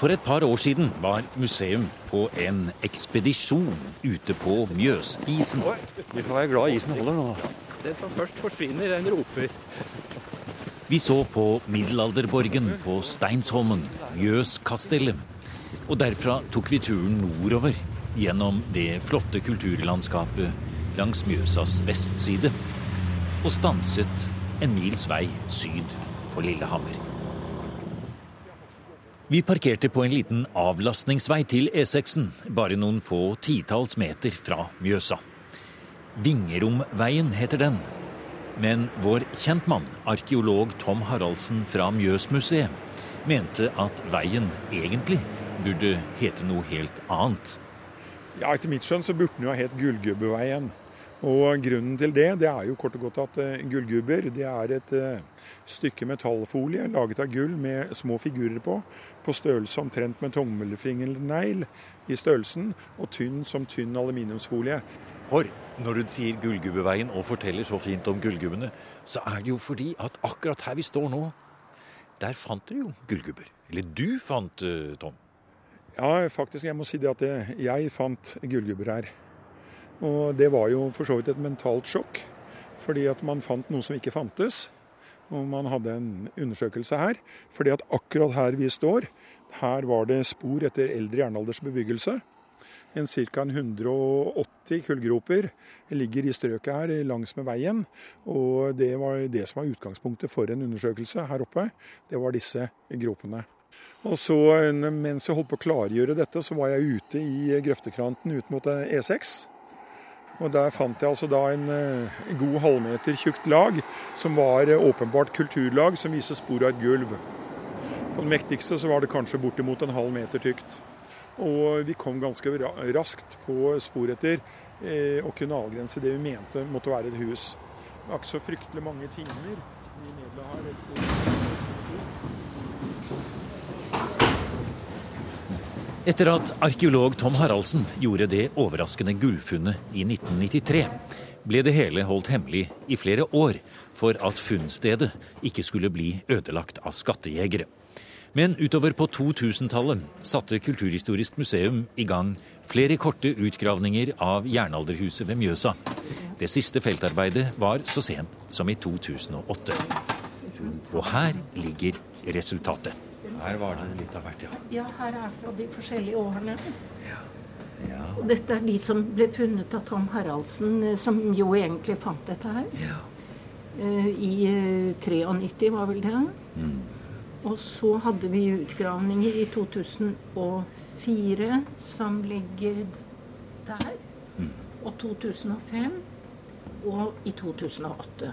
For et par år siden var museum på en ekspedisjon ute på Mjøsisen. Vi får være glad isen holder nå. Den som først forsvinner, den roper. Vi så på middelalderborgen på Steinsholmen, Mjøskastellet. Og derfra tok vi turen nordover gjennom det flotte kulturlandskapet langs Mjøsas vestside. Og stanset en mils vei syd for Lillehammer. Vi parkerte på en liten avlastningsvei til E6-en, bare noen få titalls meter fra Mjøsa. Vingeromveien heter den. Men vår kjentmann, arkeolog Tom Haraldsen fra Mjøsmuseet, mente at veien egentlig burde hete noe helt annet. Ja, Etter mitt skjønn så burde den jo ha hett Gullgubbeveien. Og Grunnen til det det er jo kort og godt at uh, gullgubber det er et uh, stykke metallfolie laget av gull med små figurer på, på størrelse omtrent med tommelfingernegl i størrelsen, og tynn som tynn aluminiumsfolie. For når du sier Gullgubbeveien og forteller så fint om gullgubbene, så er det jo fordi at akkurat her vi står nå, der fant dere jo gullgubber. Eller du fant, uh, Tom? Ja, faktisk. Jeg må si det at jeg fant gullgubber her. Og det var jo for så vidt et mentalt sjokk. Fordi at man fant noe som ikke fantes. Og man hadde en undersøkelse her. Fordi at akkurat her vi står, her var det spor etter eldre jernaldersbebyggelse. En Ca. 180 kullgroper ligger i strøket her langs med veien. Og det var det som var utgangspunktet for en undersøkelse her oppe. Det var disse gropene. Og så Mens jeg holdt på å klargjøre dette, så var jeg ute i grøftekranten ut mot E6. Og Der fant jeg altså da en, eh, god halvmeter tjukt lag, som var eh, åpenbart kulturlag, som viser spor av et gulv. På det mektigste så var det kanskje bortimot en halv meter tykt. Og vi kom ganske raskt på spor etter eh, å kunne avgrense det vi mente måtte være et hus. Det var ikke så fryktelig mange timer vi nedla her. Etter at arkeolog Tom Haraldsen gjorde det overraskende gullfunnet i 1993, ble det hele holdt hemmelig i flere år for at funnstedet ikke skulle bli ødelagt av skattejegere. Men utover på 2000-tallet satte Kulturhistorisk museum i gang flere korte utgravninger av jernalderhuset ved Mjøsa. Det siste feltarbeidet var så sent som i 2008. Og her ligger resultatet. Her var det litt av hvert, ja. Ja, her er fra de forskjellige årene. Ja. Ja. Og dette er de som ble funnet av Tom Haraldsen, eh, som jo egentlig fant dette her. Ja. Eh, I 93 var vel det. Mm. Og så hadde vi utgravninger i 2004 som ligger der. Mm. Og 2005. Og i 2008.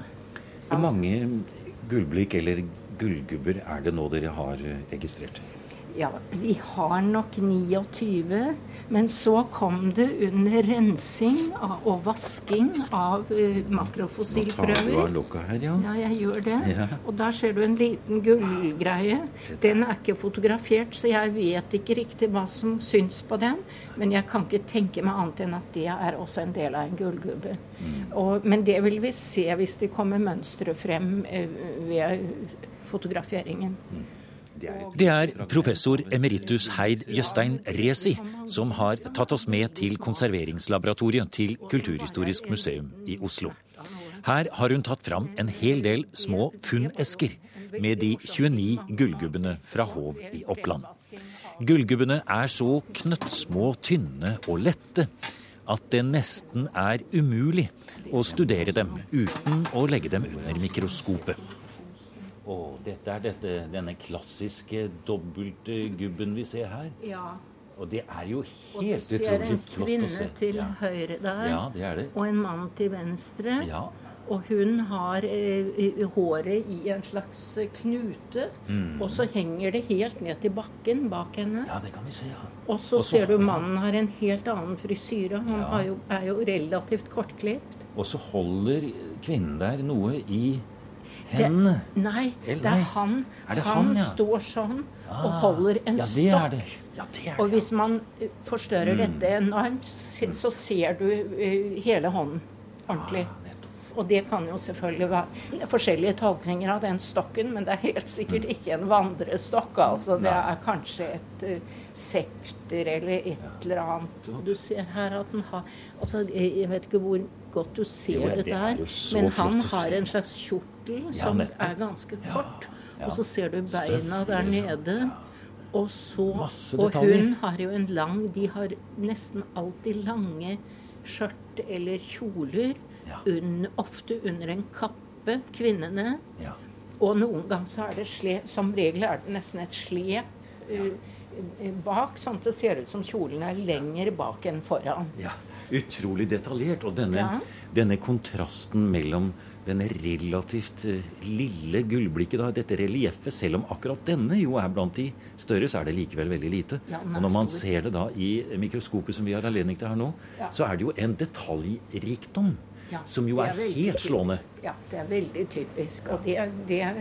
Hvor mange gullblikk eller gullgubber er det nå dere har eh, registrert? Ja, vi har nok 29, men så kom det under rensing og vasking av uh, makrofossilprøver. Nå tar du av lokket her, ja. Ja, jeg gjør det. Ja. Og da ser du en liten gullgreie. Den er ikke fotografert, så jeg vet ikke riktig hva som syns på den. Men jeg kan ikke tenke meg annet enn at det er også en del av en gullgubbe. Mm. Og, men det vil vi se hvis det kommer mønstre frem uh, ved fotograferingen. Det er professor emeritus Heid Jøstein Resi som har tatt oss med til konserveringslaboratoriet til Kulturhistorisk museum i Oslo. Her har hun tatt fram en hel del små funnesker med de 29 gullgubbene fra Hov i Oppland. Gullgubbene er så knøttsmå, tynne og lette at det nesten er umulig å studere dem uten å legge dem under mikroskopet. Og dette er dette, denne klassiske dobbeltgubben vi ser her. Ja. Og det er jo helt utrolig flott å se. Og du ser en kvinne til Ja. høyre der, Ja, det er det. og en mann til venstre. Ja. Og hun har eh, håret i en slags knute. Mm. Og så henger det helt ned til bakken bak henne. ja, det kan vi se. Ja. Og så ser du mannen har en helt annen frisyre. Han Ja. har jo, er jo relativt kortklipt. Og så holder kvinnen der noe i hendene. Nei, det er han. Er det han han, ja? står sånn og Ah, holder en ja, det er stokk. det. Ja, det Og hvis man eh, forstørrer Mm. dette enormt, så ser du eh, hele hånden ordentlig. Ah. Og det kan jo selvfølgelig være forskjellige tolkninger av den stokken, men det er helt sikkert mm. ikke en vandrestokk. altså Det er kanskje et uh, septer eller et eller annet. Du ser her at den har altså Jeg vet ikke hvor godt du ser jo, det der, men han har en slags kjortel som er ganske kort. Og så ser du beina der nede. Og så Og hun har jo en lang De har nesten alltid lange skjørt eller kjoler. Ja. Un, ofte under en kappe, kvinnene. Ja. Og noen ganger så er det slep Som regel er det nesten et slep uh, bak, sånn at det ser ut som kjolen er lenger bak enn foran. Ja, Utrolig detaljert. Og denne, ja. denne kontrasten mellom denne relativt uh, lille gullblikket, da, dette relieffet, selv om akkurat denne jo er blant de større, så er det likevel veldig lite. Ja, og når man ser det da i mikroskopet som vi har anledning til her nå, ja. så er det jo en detaljrikdom ja, som jo er, er helt slående. Ja, det er veldig typisk. Og, det, det er,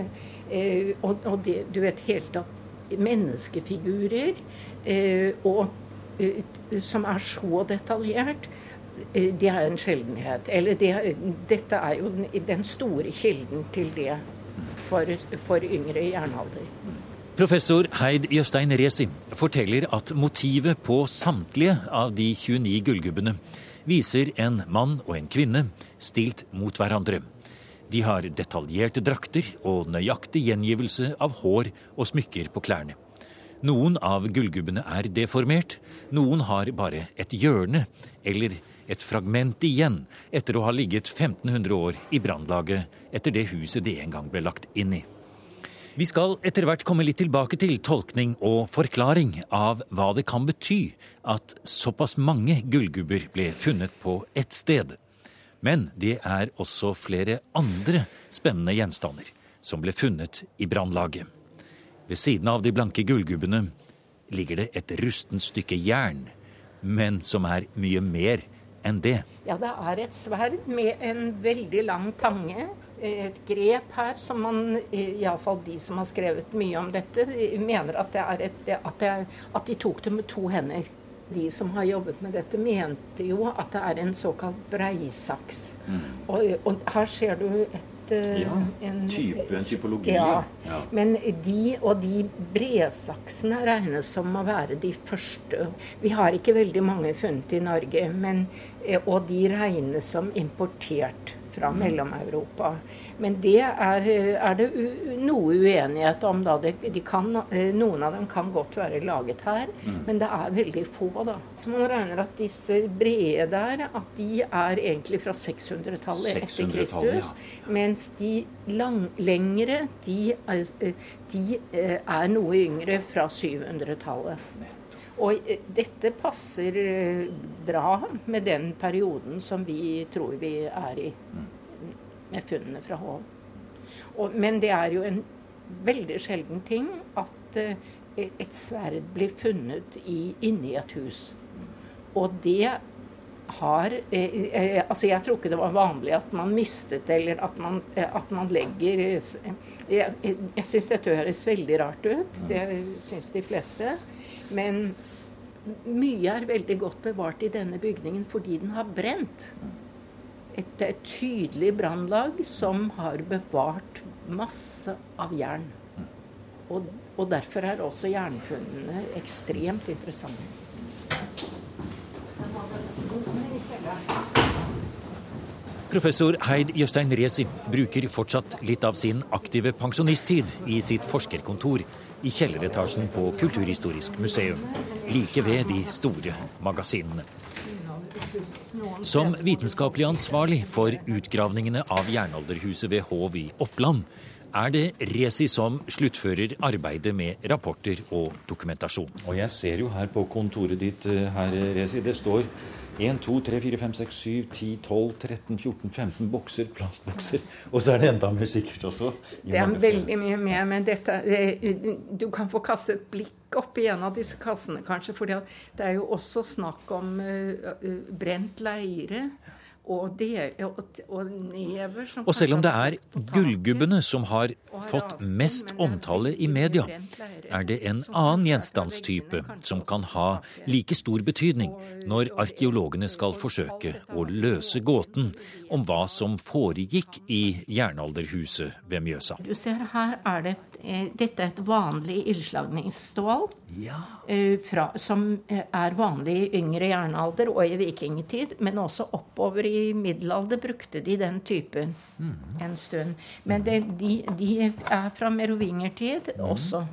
eh, og, og det, du vet helt at menneskefigurer eh, og, eh, som er så detaljert Eh, det er en sjeldenhet. Eller de, dette er jo den store kilden til det for, for yngre jernalder. Professor Heid Jøstein Resi forteller at motivet på samtlige av de 29 gullgubbene viser en mann og en kvinne stilt mot hverandre. De har detaljerte drakter og nøyaktig gjengivelse av hår og smykker på klærne. Noen av gullgubbene er deformert, noen har bare et hjørne eller et fragment igjen etter å ha ligget 1500 år i brannlaget etter det huset de en gang ble lagt inn i. Vi skal etter hvert komme litt tilbake til tolkning og forklaring av hva det kan bety at såpass mange gullgubber ble funnet på ett sted. Men det er også flere andre spennende gjenstander som ble funnet i brannlaget. Ved siden av de blanke gullgubbene ligger det et rustent stykke jern, men som er mye mer enn det? Ja, det er et sverd med en veldig lang tange. Et grep her som man, iallfall de som har skrevet mye om dette, mener at, det et, at, det at de tok det med to hender. De som har jobbet med dette, mente jo at det er en såkalt breisaks. Mm. Og, og, her ser du et Eh, ja, en type, en typologi. Ja. ja. Men de og de bredsaksene regnes som å være de første. Vi har ikke veldig mange funnet i Norge, men, eh, og de regnes som importert fra. Mellom-Europa. Men det er, er, det noe uenighet om. da. De, de kan, eh, noen av dem kan godt være laget her, mm. men det er veldig få. da. Så man regner at disse brede der at de er egentlig fra 600-tallet 600 etter Kristus. Ja. Mens de lang, lengre de er, eh, de eh, er noe yngre fra 700-tallet. Og dette passer bra med den perioden som vi tror vi er i. Mm med funnene fra Hov. men det er jo en veldig sjelden ting at uh, et sverd blir funnet i, inni et hus. Og det har eh, eh, Altså, jeg tror ikke det var vanlig at man mistet eller at man, eh, at man legger eh, Jeg, jeg syns dette høres veldig rart ut. Det syns de fleste. Men mye er veldig godt bevart i denne bygningen fordi den har brent et, tydelig brannlag som har bevart masse av jern. Og, og derfor er også jernfunnene ekstremt interessante. Professor Heid Jøstein Resi bruker fortsatt litt av sin aktive pensjonisttid i sitt forskerkontor i kjelleretasjen på Kulturhistorisk museum, like ved de store magasinene. Som vitenskapelig ansvarlig for utgravningene av jernalderhuset ved Hov i Oppland, er det Resi som sluttfører arbeidet med rapporter og dokumentasjon. Og jeg ser jo her på kontoret ditt, eh, herr Resi, det står 1, 2, 3, 4, 5, 6, 7, 10, 12, 13, 14, 15 bokser, plastbokser. Og så er det enda mer sikkert også. Det er veldig mye mer, men dette Du kan få kaste et blikk opp i en av disse kassene, kanskje. For det er jo også snakk om uh, brent leire. Og, del, og, og never som Og selv om det er gullgubbene som har fått mest omtale i media, er det en annen gjenstandstype som kan ha like stor betydning når arkeologene skal forsøke å løse gåten om hva som foregikk i jernalderhuset ved Mjøsa. Du ser her er det et, dette er et vanlig ildslagningsstål. Ja. eh, fra, som eh, er vanlig i yngre jernalder og i vikingtid. Men også oppover i middelalder brukte de den typen en stund. Men det, de, de er fra merovingertid også.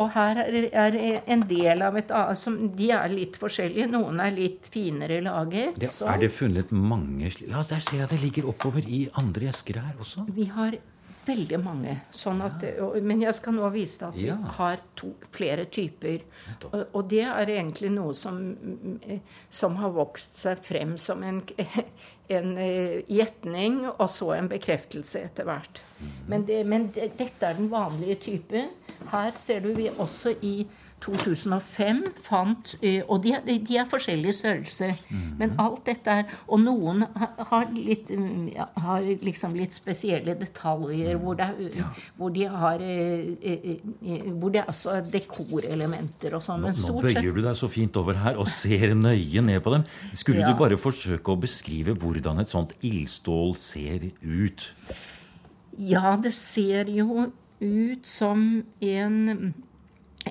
Og her er, en del av et annet som De er litt forskjellige. Noen er litt finere laget. Det, er det funnet mange sli- Ja, der ser jeg det ligger oppover i andre esker her også. Vi har veldig mange. Sånn at, og, men jeg skal nå vise deg at vi har to, flere typer. Og, og det er egentlig noe som, mm, som har vokst seg frem som en, en eh, gjetning, og så en bekreftelse etter hvert. Mhm. Men, det, men det, dette er den vanlige typen. Her ser du vi også i 2005 fant eh, Og de, de er forskjellige størrelser. Mhm. Men alt dette er Og noen har litt, mm, har liksom litt spesielle detaljer hvor, det, ja. hvor de har eh, eh, Hvor det er også dekorelementer og sånn. Nå, nå sett bøyer du deg så fint over her og ser nøye ned på dem. Skulle Ja. du bare forsøke å beskrive hvordan et sånt ildstål ser ut? Ja, det ser jo ut som en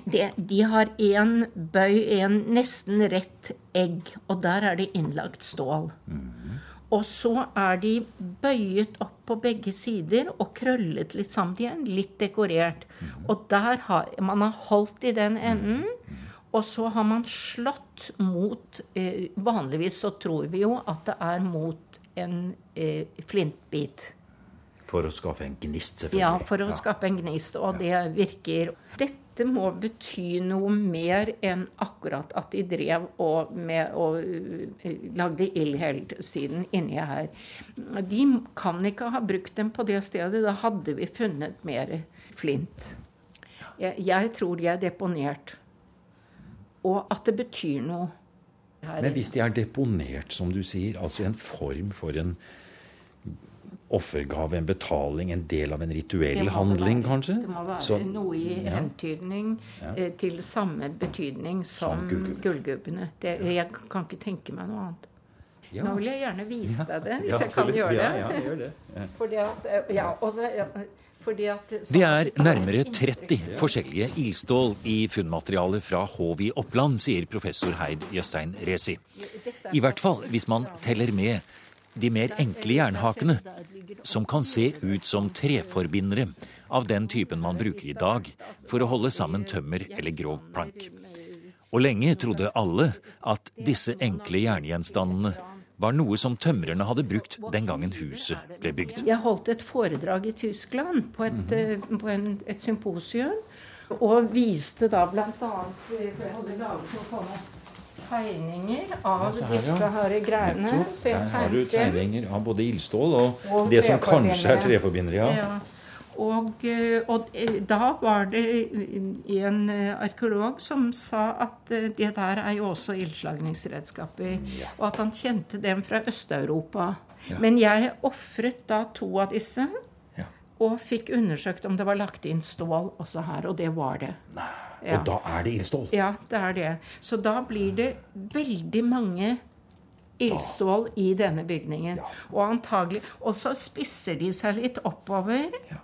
det, De har en bøy, en nesten rett egg, og der er det innlagt stål. Og så er de bøyet opp på begge sider og krøllet litt sammen. Er litt dekorert. Og der har man har holdt i den enden. Og så har man slått mot eh, Vanligvis så tror vi jo at det er mot en eh, flintbit. For å skape en gnist, selvfølgelig. Ja, for å skape en gnist, og det virker. Dette må bety noe mer enn akkurat at de drev og, med, og uh, lagde ild hele tiden inni her. De kan ikke ha brukt dem på det stedet. Da hadde vi funnet mer flint. Jeg, jeg tror de er deponert. Og at det betyr noe. her. Men hvis de er deponert, som du sier, altså en form for en offergave, en betaling, en del av en rituell det handling, være. kanskje? Det må være Så- noe i ja. hentydning ja. til samme betydning som, Som gullgubbene. Ja. Jeg kan ikke tenke meg noe annet. Ja. Nå vil jeg gjerne vise deg det, hvis Ja, jeg kan gjøre det. Ja, ja, gjør det. Ja. Fordi at, eh, ja, også, ja, fordi at Det er nærmere 30 forskjellige ildstål i funnmaterialet fra Hov i Oppland, sier professor Heid Jøstein Resi. I hvert fall hvis man teller med de mer enkle jernhakene, som kan se ut som treforbindere av den typen man bruker i dag for å holde sammen tømmer eller grov plank. Og lenge trodde alle at disse enkle jerngjenstandene var noe som tømrerne hadde brukt den gangen huset ble bygd. Jeg holdt et foredrag i Tyskland på et, eh, på en, et symposium. Og viste da bl.a. For jeg hadde laget noen sånne tegninger av ja, her, ja. disse her greiene. Så jeg Der har du tegninger av både ildstål og, Og det som kanskje er treforbindere. Ja. Ja. Og, eh, og eh, da var det en eh, arkeolog som sa at det der er jo også ildslagningsredskaper. Og at han kjente dem fra Øst-Europa. Men jeg ofret da to av disse. Og fikk undersøkt om det var lagt inn stål også her, og det var det. Ja. Og da er det ildstål. Ja, det er det. Så da blir det veldig mange ildstål i denne bygningen. Ja. Og antagelig Og så spisser de seg litt oppover. Ja.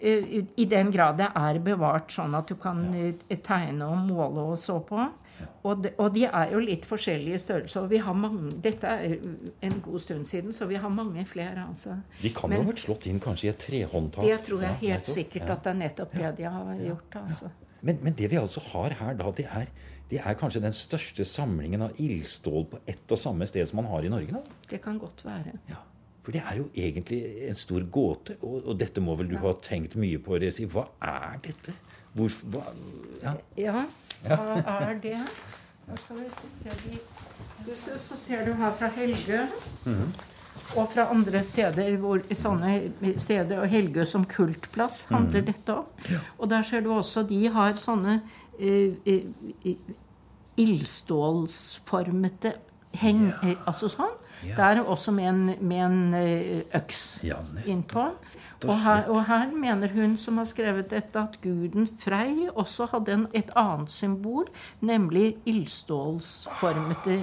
eh, I den grad det er bevart sånn at du kan ja. tegne og måle og så på. Og de, og de er jo litt forskjellige størrelser. Og vi har mange, dette er en god stund siden, så vi har mange flere. altså. De kan Men- jo ha vært slått inn kanskje i et trehåndtak. Det tror jeg helt sikkert at det er nettopp det de har gjort. altså. Men, men det vi altså har her, da, det er, det er kanskje den største samlingen av ildstål på ett og samme sted som man har i Norge? da? Det kan godt være. Ja. For det er jo egentlig en stor gåte, og, og dette må vel du ha tenkt mye på, Resi. Hva er dette? Hvor, hva, ja. Ja, hva er det? Da skal vi se du, så, så ser du her fra Helgø. Og fra andre steder, hvor, sånne steder, og Helgø som kultplass handler dette om. Og der ser du også de har sånne eh, eh, ildstålsformete heng... eh, Altså sånn. Ja. Der også med en, med en eh, øks ja, innpå. Og her, og her, mener hun som har skrevet dette, at guden Frei også hadde en, et annet symbol, nemlig ildstålsformete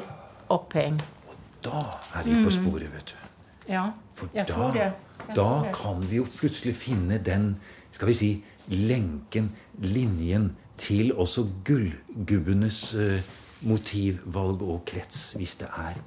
oppheng. Og da er vi på mm. sporet, vet du. Ja, For jeg da, tror det. Jeg da tror det. kan vi jo plutselig finne den, skal vi si, lenken, linjen, til også gullgubbenes uh, motivvalg og krets, hvis det er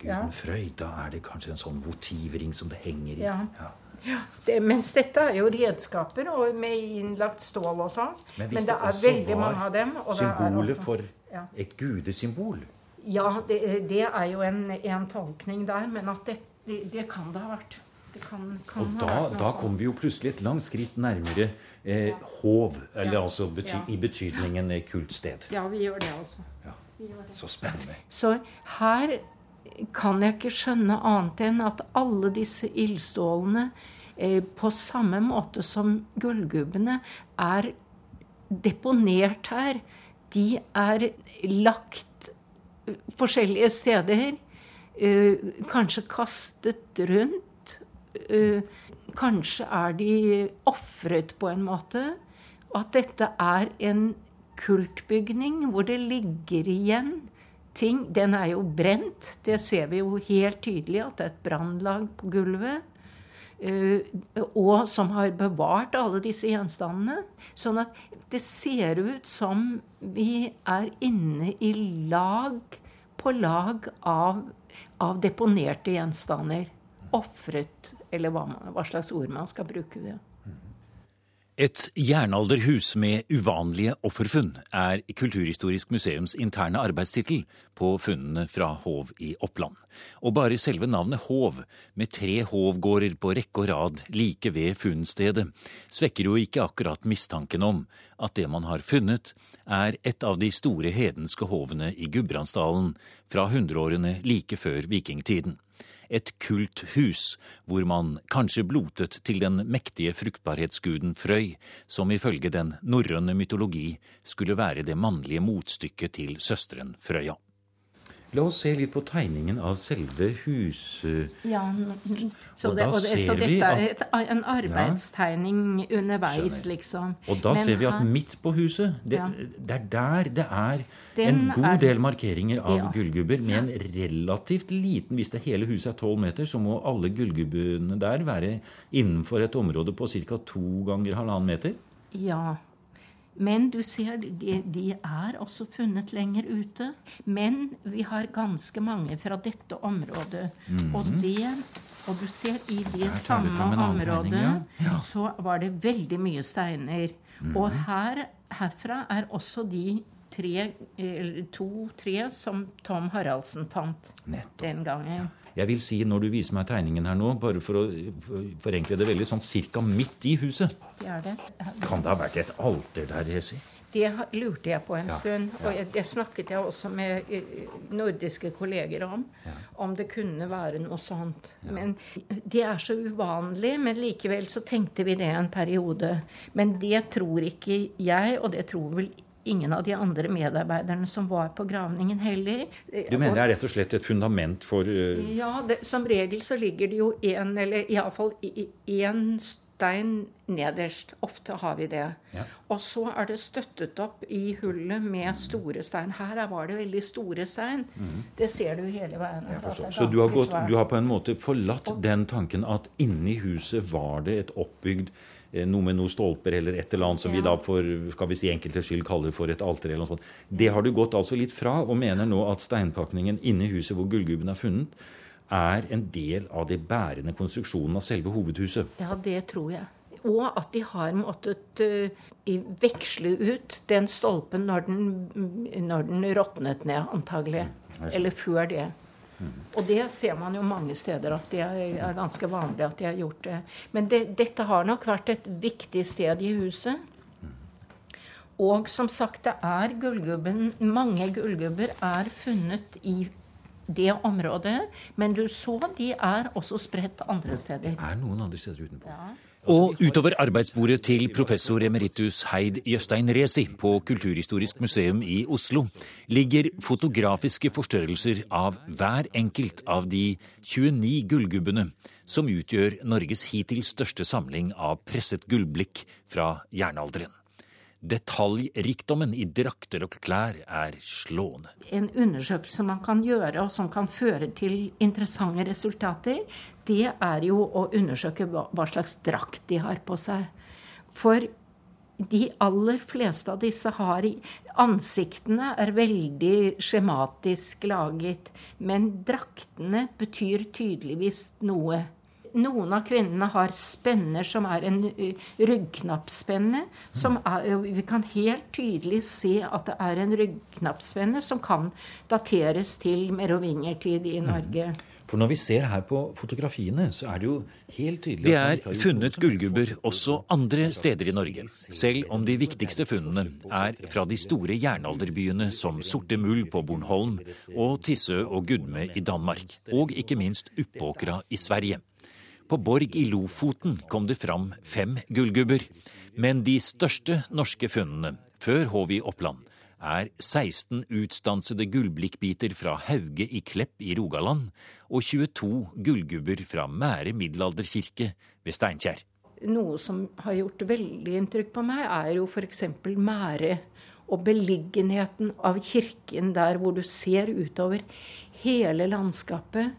Guden ja. Frøy. Da er det kanskje en sånn votivring som det henger i. Ja. ja. Ja, det, mens dette er jo redskaper og med innlagt stål og sånn. Men, men, det, er veldig mange av dem. Og symbolet også, for ja. et gudesymbol? Ja, det, det, er jo en, en, tolkning der. Men at det, det kan det ha vært. Kan, kan og da, da kommer vi jo plutselig et langt skritt nærmere eh, hov. Eller ja. altså bety i betydningen kultsted. Ja, vi gjør det altså. Så spennende. Så her kan jeg ikke skjønne annet enn at alle disse ildstålene, eh, på samme måte som gullgubbene, er deponert her. De er lagt eh, forskjellige steder. Eh, kanskje kastet rundt. Eh, kanskje er de ofret på en måte. At dette er en kultbygning hvor det ligger igjen ting. Den er jo brent. Det ser vi jo helt tydelig at det er et brannlag på gulvet. Uh, og som har bevart alle disse gjenstandene. Sånn at det ser ut som vi er inne i lag på lag av, av deponerte gjenstander. Ofret, eller hva, hva slags ord man skal bruke. det. Et jernalderhus med uvanlige offerfunn er Kulturhistorisk museums interne arbeidstittel på funnene fra Hov i Oppland. Og bare selve navnet Hov, med tre hovgårder på rekke og rad like ved funnstedet, svekker jo ikke akkurat mistanken om at det man har funnet, er et av de store hedenske hovene i Gudbrandsdalen fra hundreårene like før vikingtiden et kulthus, hvor man kanskje blotet til den mektige fruktbarhetsguden Frøy, som ifølge den norrøne mytologi skulle være det mannlige motstykket til søsteren Frøya. La oss se litt på tegningen av selve huset. Ja, så, det, det, så dette er et, en arbeidstegning ja, underveis, liksom. Og da Men ser vi at midt på huset, det, ja. det er der det er en god er, del markeringer av ja. gullgubber med en relativt liten Hvis det hele huset er tolv meter, så må alle gullgubbene der være innenfor et område på ca. to ganger halvannen meter. Ja, men du ser, de, de, er også funnet lenger ute. Men vi har ganske mange fra dette området. Mm. Og, det, og du ser i det samme området ja. Ja. så var det veldig mye steiner. Mm. Og her, herfra er også de tre, to-tre som Tom Haraldsen fant Nettopp. den gangen. Ja. Jeg vil si, når du viser meg tegningen her nå, bare for å forenkle det veldig, sånn cirka midt i huset Det er det. Kan det ha vært et alter der, Hesi? Det lurte jeg på en ja, stund. Og ja. det snakket jeg også med eh, nordiske kolleger om. Ja. Om det kunne være noe sånt. Men Det er så uvanlig. Men likevel så tenkte vi det en periode. Men det tror ikke jeg, og det tror vel ingen av de andre medarbeiderne som var på gravningen heller. Du mener det er rett og slett et fundament for uh... Ja, det, som regel så ligger det jo én, eller iallfall én stein nederst. Ofte har vi det. Ja. Og så er det støttet opp i hullet med store stein. Her var det veldig store stein. Mm. Det ser du hele veien. Så du har, gått, du har, på en måte forlatt og, den tanken at inni huset var det et oppbygd Eh, noe med noen stolper eller et eller annet som ja. vi da for skal vi si enkelte skyld kaller for et alter. eller noe sånt. Det har du gått altså litt fra, og mener nå at steinpakningen inni huset hvor gullgubben er funnet, er en del av det bærende konstruksjonen av selve hovedhuset. Ja, det tror jeg. Og at de har måttet uh, veksle ut den stolpen når den, når den råtnet ned, antagelig. Mm, eller før det. Og det ser man jo mange steder at det er ganske vanlig at de har gjort det. Men det, dette har nok vært et viktig sted i huset. Og som sagt, det er gullgubben Mange gullgubber er funnet i det området. Men du så de er også spredt andre steder. Det er noen andre steder utenfor. Ja. Og utover arbeidsbordet til professor emeritus Heid Jøstein Resi på Kulturhistorisk museum i Oslo ligger fotografiske forstørrelser av hver enkelt av de 29 gullgubbene som utgjør Norges hittil største samling av presset gullblikk fra jernalderen. Detaljrikdommen i drakter og klær er slående. En undersøkelse man kan gjøre, og som kan føre til interessante resultater, det er jo å undersøke hva slags drakt de har på seg. For de aller fleste av disse har Ansiktene er veldig skjematisk laget, men draktene betyr tydeligvis noe. Noen av kvinnene har spenner som er en ryggknappspenne. Som er, vi kan helt tydelig se at det er en ryggknappspenne som kan dateres til merovingertid i Norge. For når vi ser her på fotografiene, så er det jo helt tydelig Det er funnet gullgubber også andre steder i Norge, selv om de viktigste funnene er fra de store jernalderbyene som Sorte Mull på Bornholm og Tissø og Gudme i Danmark, og ikke minst Uppåkra i Sverige. På Borg i Lofoten kom det fram fem gullgubber. Men de største norske funnene, før Håvi Oppland, er 16 utstansede gullblikkbiter fra Hauge i Klepp i Rogaland og 22 gullgubber fra Mære middelalderkirke ved Steinkjer. Noe som har gjort veldig inntrykk på meg, er jo f.eks. Mære og beliggenheten av kirken der hvor du ser utover hele landskapet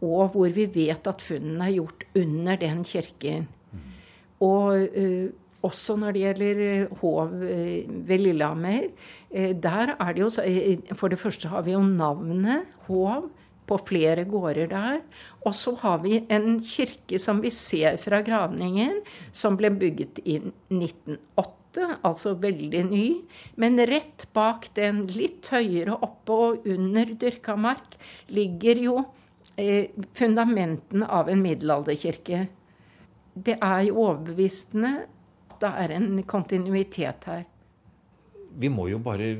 og hvor vi vet at funnene er gjort under den kirken. Og uh, også når det gjelder Hov uh, ved Lillehammer, der er det jo For det første har vi jo navnet Hov på flere gårder der. Og så har vi en kirke som vi ser fra gravningen, som ble bygget i 1908 altså veldig ny. Men rett bak den, litt høyere oppe og under dyrka mark, ligger jo fundamentene av en middelalderkirke. Det er jo overbevisende at det er en kontinuitet her. Vi må jo bare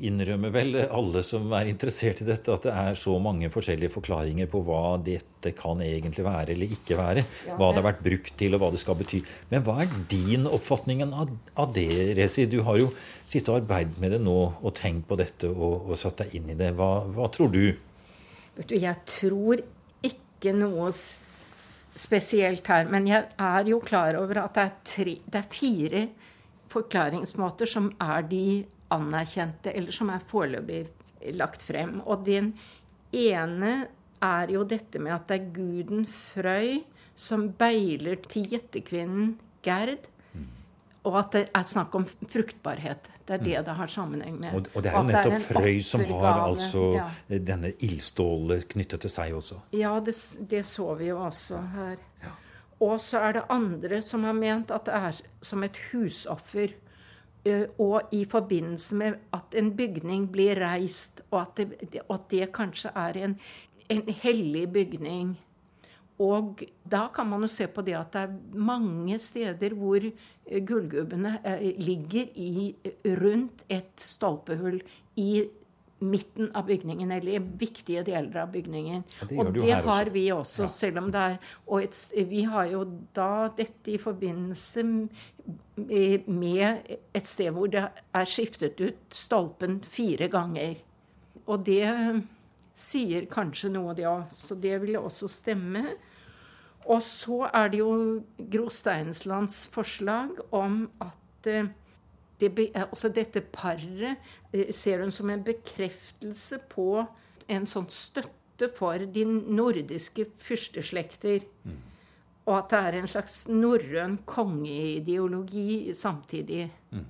innrømme vel, alle som er interessert i dette, at det er så mange forskjellige forklaringer på hva dette kan egentlig være eller ikke være. Hva det har vært brukt til, og hva det skal bety. Men hva er din oppfatning av, av det, Rezi? Du har jo sittet og arbeidet med det nå og tenkt på dette og, og satt deg inn i det. Hva, hva tror du? Vet du, jeg tror ikke noe spesielt her. Men jeg er jo klar over at det er, tre, det er fire forklaringsmåter som er de anerkjente, eller som er foreløpig lagt frem. Og den ene er jo dette med at det er guden Frøy som beiler til gjettekvinnen Gerd og at det er snakk om fruktbarhet. Det er det mm. det har sammenheng med. Og, og det er jo nettopp er Frøy som har altså ja. denne ildstålet knyttet til seg også. Ja, det, det så vi jo også her. Ja. Og så er det andre som har ment at det er som et husoffer. Og i forbindelse med at en bygning blir reist, og at det, og at det kanskje er en, en hellig bygning. Og da kan man jo se på det at det er mange steder hvor eh, gullgubbene eh, ligger i, rundt et stolpehull i midten av bygningen, eller i viktige deler av bygningen. Ja, det og det har også. vi også, ja. selv om det er Og et, vi har jo da dette i forbindelse med et sted hvor det er skiftet ut stolpen fire ganger. Og det sier kanskje noe, det òg. Så det vil også stemme. Og så er det jo Gro Steinslands forslag om at eh, det, altså dette paret eh, ser hun som en bekreftelse på en sånn støtte for de nordiske fyrsteslekter. Mm. Og at det er en slags norrøn kongeideologi samtidig. Mm.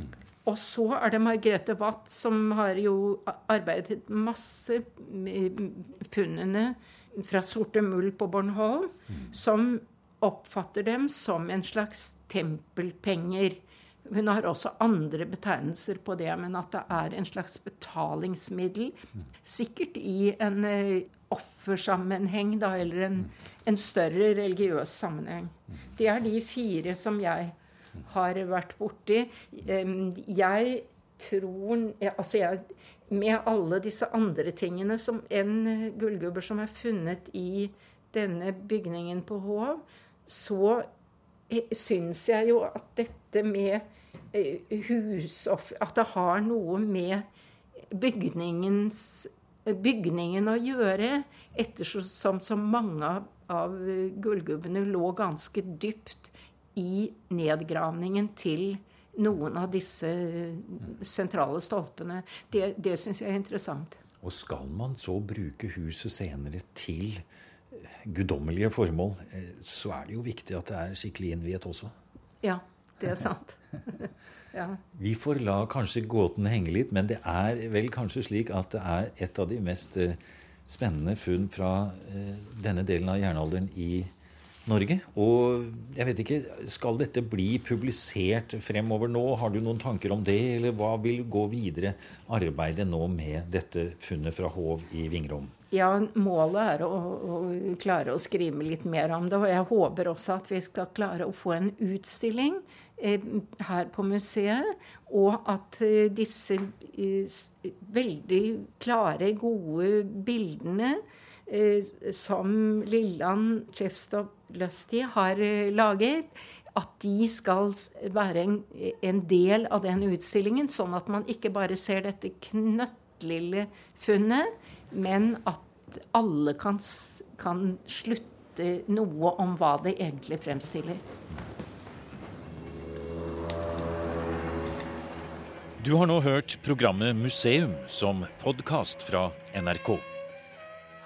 Mm. Og så er det Margrethe Watt, som har jo arbeidet masse med funnene fra Sorte Mull på Bornholm, mm. som oppfatter dem som en slags tempelpenger. Hun har også andre betegnelser på det, men at det er en slags betalingsmiddel. Mm. Sikkert i en uh, offersammenheng, da, eller en, en, større religiøs sammenheng. Det er de fire som jeg har vært borti. Jeg tror Altså, jeg med alle disse andre tingene som en gullgubber som er funnet i denne bygningen på Hov, så syns jeg jo at dette med husoff... At det har noe med bygningens bygningen å gjøre, ettersom så mange av gullgubbene lå ganske dypt i nedgravningen til noen av disse sentrale stolpene. Det, det syns jeg er interessant. Og skal man så bruke huset senere til guddommelige formål, eh, så er det jo viktig at det er skikkelig innviet også. Ja, det er sant. ja. Vi får la kanskje gåten henge litt, men det er vel kanskje slik at det er et av de mest eh, spennende funn fra eh, denne delen av jernalderen i Norge. Og jeg vet ikke, skal dette bli publisert fremover nå? Har du noen tanker om det, eller hva vil gå videre arbeidet nå med dette funnet fra Hov i Vingrom? Ja, målet er å, å, klare å skrive litt mer om det. Og jeg håper også at vi skal klare å få en utstilling eh, her på museet. Og at eh, disse eh, veldig klare, gode bildene eh, som Lilland Chefstop Lusty har eh, laget, at de skal være en, en del av den utstillingen. Sånn at man ikke bare ser dette knøttlille funnet men at alle kan, kan slutte noe om hva det egentlig fremstiller. Du har nå hørt programmet Museum som podkast fra NRK.